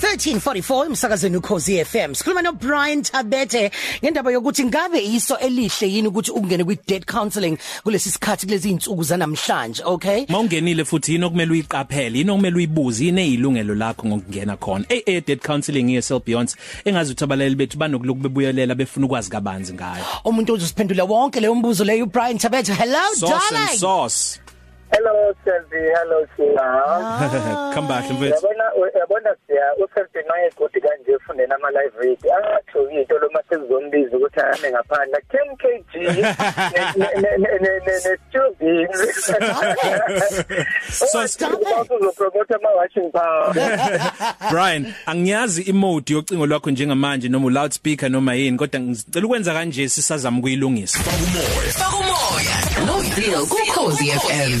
1344 emsakazweni ukhosi FM sikhuluma no Brian Tabete ngendaba yokuthi ngabe iso elihle yini ukuthi ungene kwi debt counselling kulesi sikhathi kulezi insuku zanamhlanje okay? Mawungenile futhi yini okumele uyiqaphele yini okumele uyibuze yini ezilungelo lakho ngokungena khona? Eh eh debt counselling yeSel Beyond. Engazi ukuthi abalali bethu banokuloku bebuyelela befuna ukwazi kabanzi ngayo. Umuntu uzosiphendula wonke leyo mbuzo leyo Brian Tabete hello Sauce and darling. sauce. Hello Selvi, hello Sina. come back mfethu Yabona yabona siya uSelvi naye godi kanje ufundela ama live read. Athi into lo masezombiza ukuthi ame ngaphandle 10 kg ne ne ne ne tubing. So, stop it. promote ama washing power. Brian angiyazi imode yocingo lwakho njengamanje noma loudspeaker noma yini kodwa ngicela ukwenza kanje sisazama ukuyilungisa Fakumoya no deal kukhozi FM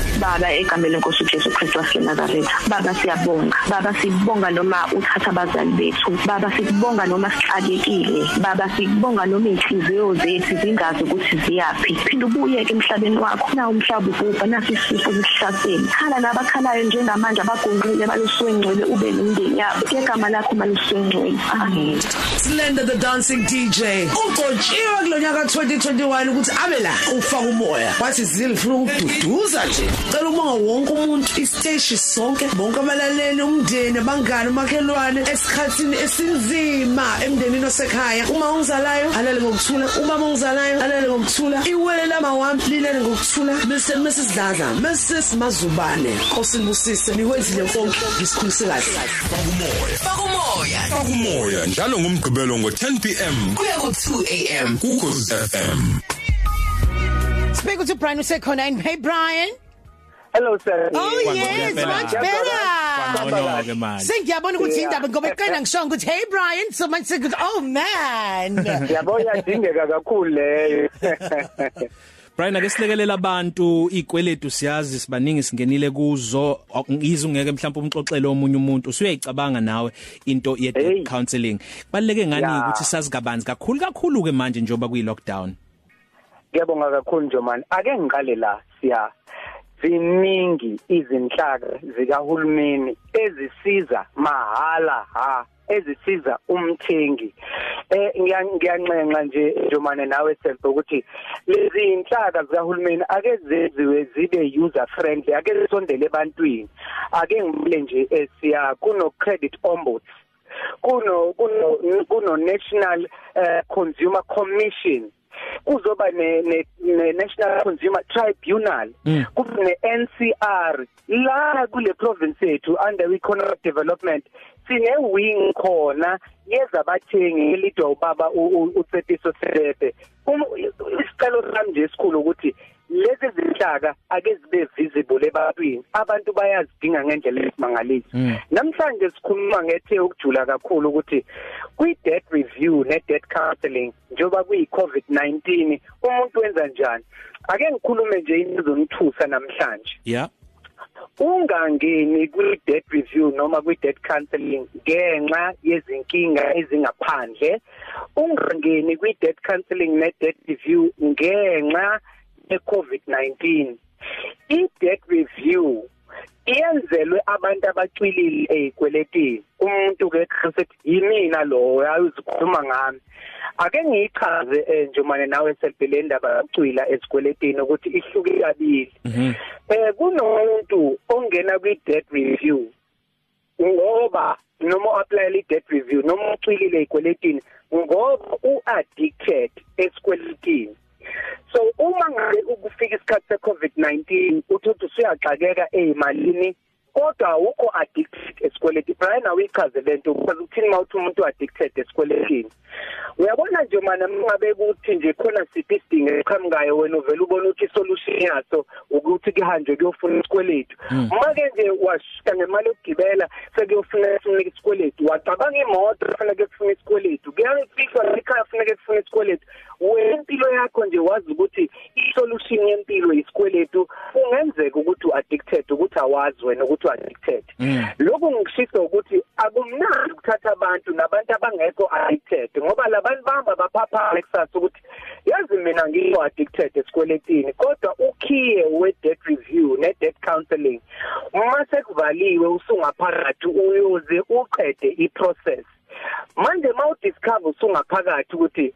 baba egameni lenkosi uJesu Kristu waseNazaretha. Baba siyabonga. Baba sibonga noma uthatha abazali bethu. Baba sikubonga noma sixakekile. Baba sikubonga noma inhliziyo zethu zingazi ukuthi ziyapi phinda ubuye ke emhlabeni wakho. Na umhlaba ubhubha nasi isifo sihlasela khala nabakhalayo njengamanje abagonqile balusuke ngcwele ube nomndeni yabo. Ngegama lakho malusuke ngcwele amen. Slender the dancing DJ uqotshiwe kulonyaka 2021 ukuthi abe la. Ufaka umoya wathi zilifuna ukududuza nje. Cela ukubonga wonke umuntu isiteshi sonke bonke abalaleli umndeni abangani umakhelwane esikhatsini esinzima emndenini osekhaya. Uma ungizalayo alale ngokuthula. Ubaba ungizalayo alale ngokuthula. Iwele lama wami lilele ngokuthula. Mr Mrs Dladla Mrs Mazubane Nkosibusise niwenzile konke ngisikhulise kahle. Fakumoya Fakumoya njalo ngomgqibelo ngo10 pm kuya ku 2 am kukhosi FM Speak to Brian usekhona and hey Brian. Hello Selvi. Oh yes much better Sengiyabona ukuthi indaba ngoba eqala ngisho ukuthi hey Brian so much good oh man Yabona idingeka kakhulu leyo. Brian ake silekelela abantu izikweletu siyazi sibaningi singenile kuzo ngize ungeke mhlawumbe umxoxelo omunye umuntu usuyayicabanga nawe into ye Hey. debt counselling baleke ngani Yeah. ukuthi sazi kabanzi kakhulu kakhulu ke manje njoba kuyi lockdown Ngiyabonga kakhulu Njomani. Ake ngiqale la siya. Ziningi izinhlaka zikahulumeni ezisiza mahala ha ezisiza umthengi. Eh ngiya- ngiyanxenxa nje Njomane nawe self ukuthi lezi inhlaka zikahulumeni ake zenziwe zibe user friendly ake zisondele ebantwini. Ake ngibule nje eh, siya kuno credit ombuds kuno kuno kuno national uh, consumer commission. Kuzoba ne, ne, ne National Consumer Tribunal Mm. kube ne NCR la kule province yethu under economic development sine wing khona yezabathengi elidwa ubaba u- u- uCepiso Sebebe Um- isicelo sami nje esikhulu ukuthi lezi zinhlaka ake zibe visible ebantwini abantu bayazidinga ngendlela esimangaliso Mm. namhlanje sikhuluma ngethe ukujula kakhulu ukuthi kwi debt review ne debt counseling njoba kuyi COVID-19 umuntu wenza njani? Ake ngikhulume nje into ezonithusa namhlanje. Yeah. Ungangeni kwi debt review noma kwi debt counseling ngenxa yezinkinga ezingaphandle ungangeni kwi debt counseling ne debt review ngenxa ye COVID-19 i debt review iyenzelwe abantu abacwilile ezikweletini umuntu ke sithi yimina lo uyazikhuluma ngami. Ake ngichaze eh, njomane nawe selbele ndaba yacwila ezikweletini ukuthi ihluke kabili. Mhm. Eh kunomuntu ongena kwi debt review. Ngoba noma apply i debt review noma ucwilile ikweletini ngoba uaddicted esikweletini. So uma ngabe ukufika isikhathi se COVID-19 uthuthi usuyaxakeka ezimalini kodwa awukho addicted esikweleti Brian awichaze lento because uthini mawuthi umuntu addicted esikweletini uyabona nje mana ngabe kuthi nje khona siphi isidingo eqhamukayo wena uvela ubona ukuthi isolution yaso ukuthi kuhanjwe kuyofuna isikweletu. Make nje washika ngemali yokugibela sekuyofuna ufuna isikweletu. Wacabanga imoto kufanele kufuna isikweletu. Kuyangifihla ekhaya kufanele kufuna isikweletu. Wena impilo yakho nje wazi ukuthi isolution yempilo isikweletu ungenzeka ukuthi uaddicted ukuthi awazi wena ukuthi uaddicted Mm. lokhu ngikushisa ukuthi akumnandi ukuthatha abantu nabantu abangekho addicted ngoba labantu bahamba baphapha kusasa ukuthi yazi angithi mina ngiyo addicted esikweletini kodwa ukhiye we debt review ne debt counseling uma sekuvaliwe usungaphakathi uyoze uqede iprocess manje mawudiscover usungaphakathi ukuthi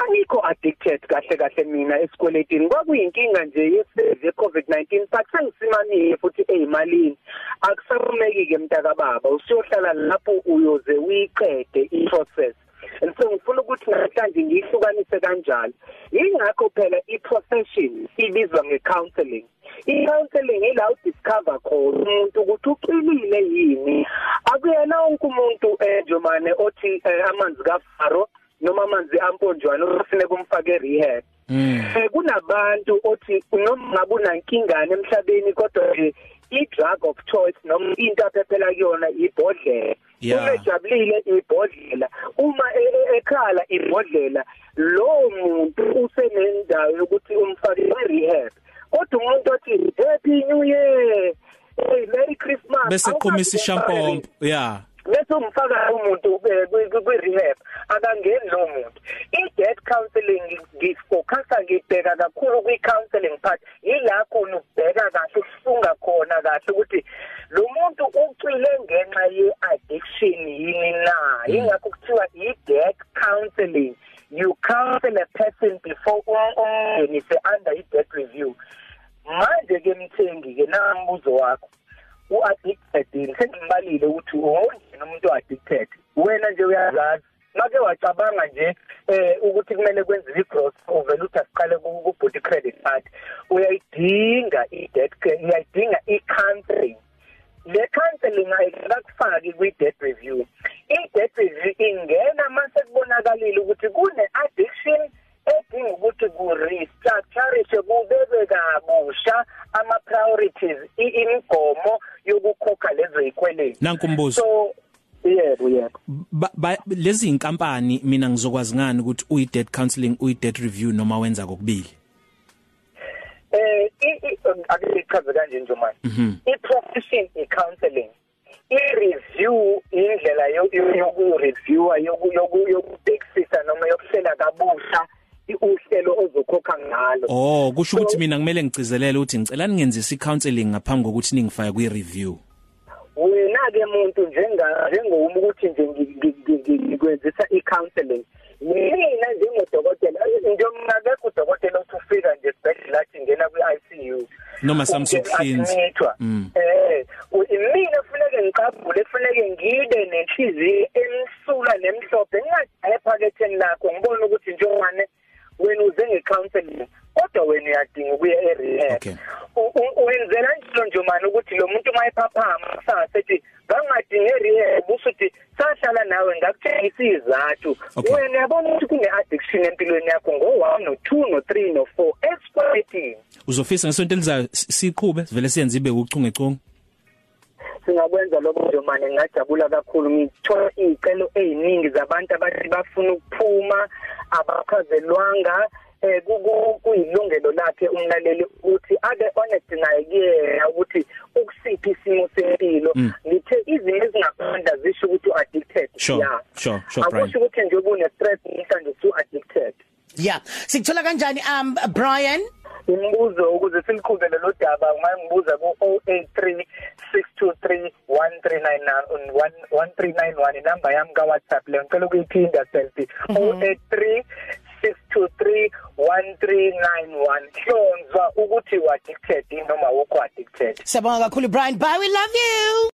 angikho addicted kahle kahle mina esikweletini kwakuyinkinga nje yeseze covid-19 but sengisimamile futhi eyimalini akusameki ke mntaka baba usiyohlala lapho uyoze uyiqede iprocess. And so ngifuna ukuthi namhlanje ngiyihlukanise kanjalo. Ingakho phela iprofession ibizwa ngecounseling. I-counseling ila udiscover khona umuntu ukuthi uqinile yini. Akuyena wonke umuntu eh Jomane othi eh, amanzi kafaro noma amanzi amponjwana ofune kumfake rehab. Eh kunabantu othi noma ngabe unankingane emhlabeni kodwa nje i-drug of choice noma into aphephela kuyona ibhodlela. Yeah. uma ejabulile ibhodlela. Uma e- e- ekhala ibhodlela lo muntu usenendawo yokuthi umfake e-rehab kodwa umuntu othi happy new year! Hey merry christmas. Bese qhumisa ishampompo yeah bese umfaka umuntu eh, kwi- kwi- kwi-rehab akangeni lo muntu i-debt counseling ngifocusa ngibheka kakhulu kwi-counseling part yila khona ukubheka kahle ukufunga khona kahle ukuthi lo muntu ucwile ngenxa ye-addiction yini na ingakho kuthiwa i-debt counseling you counsel a person before ungenise under i-debt review manje ke mthengi ke nambuzo wakho u-addicted sengimbalile ukuthi umuntu o-addicted wena nje uyazazi make wacabanga nje eh ukuthi kumele kwenziwe i-gross over uthi asiqale ku-body credit card. Uyayidinga i-debt uyayidinga i-counseling. Le counseling ayikakufaki kwi-debt review. I-debt review ingena mase kubonakalile ukuthi kune-addiction edinga ukuthi ku-restructurishe kubekwe kabusha ama-priorities i- imigomo yokukhokha lezo yikweleti nanku umbuzo. So yebo yebo. Ba- ba- lezi inkampani mina ngizokwazi ngani ukuthi uyi debt counseling uyi debt review noma wenza kokubili? Eh i- i- ake ngichaze kanje nje manje. I-profession i-counseling i-review indlela yo- yo- yoku-reviewa yoku- yoku- yokubhekisisa noma yokuhlela kabusha i- uhlelo ozokhokha ngalo. Oh kusho ukuthi So- mina kumele ngicizelele ukuthi ngicela ningenzise i-counseling ngaphambi kokuthi ningifake kwi-review. wena ke muntu njenga njengowuma ukuthi nje ngi- ngi- ngi- ngi- ngikwenzisa i-counseling mina njengodokotela njengoba akekho udokotela othi ufika nje esibhedlela athi ngena kwi-ICU Noma samsukuhlinza. Admithwa. Mm. eh u- mina kufanele ngiqabule kufanele ngibe nenhliziyo emsula nemhlophe ngingaphaketheni lakho ngibona ukuthi njengwane wena uze ngecounseling kodwa wena uyadinga ukuya e-rehab. U- u- wenzela njalo nje manje ukuthi lo muntu mayephaphama kusasa ethi bangadingi e-rehab usuthi sahlala nawe ngakutshengisa izathu. Okay. wena yabona ukuthi kune-addiction empilweni yakho ngo-one no-two no-three no-four esikweletini uzofisa ngesonto elizayo si- siqhube vele siyenze ibe uchungechunge singakwenza lokho nje manje ngingajabula kakhulu. Ngithola iy'celo ey'ningi zabantu abathi bafuna ukuphuma abachazelwanga eh ku- ku- kuyilungelo lakhe umlaleli ukuthi abe honest naye kuyena ukuthi ukusiphi isimo sempilo. Ngithe izimo ezingaphandla zisho ukuthi u-addicted Sure, Yeah. sure, sure, Brian. akusho ukuthi nje une-stress mhlawumbe usu-addicted yeah. Sikuthola kanjani um Brian? Imibuzo ukuze siliqhubele lo daba ungangibuza ku 083 623 1399 1391 inamba yami ka WhatsApp le ngicela ukuyiphinda selfie. 083 623 1391 hlonzwa ukuthi u addicted noma ukho addicted Siyabonga kakhulu Brian bye we love you.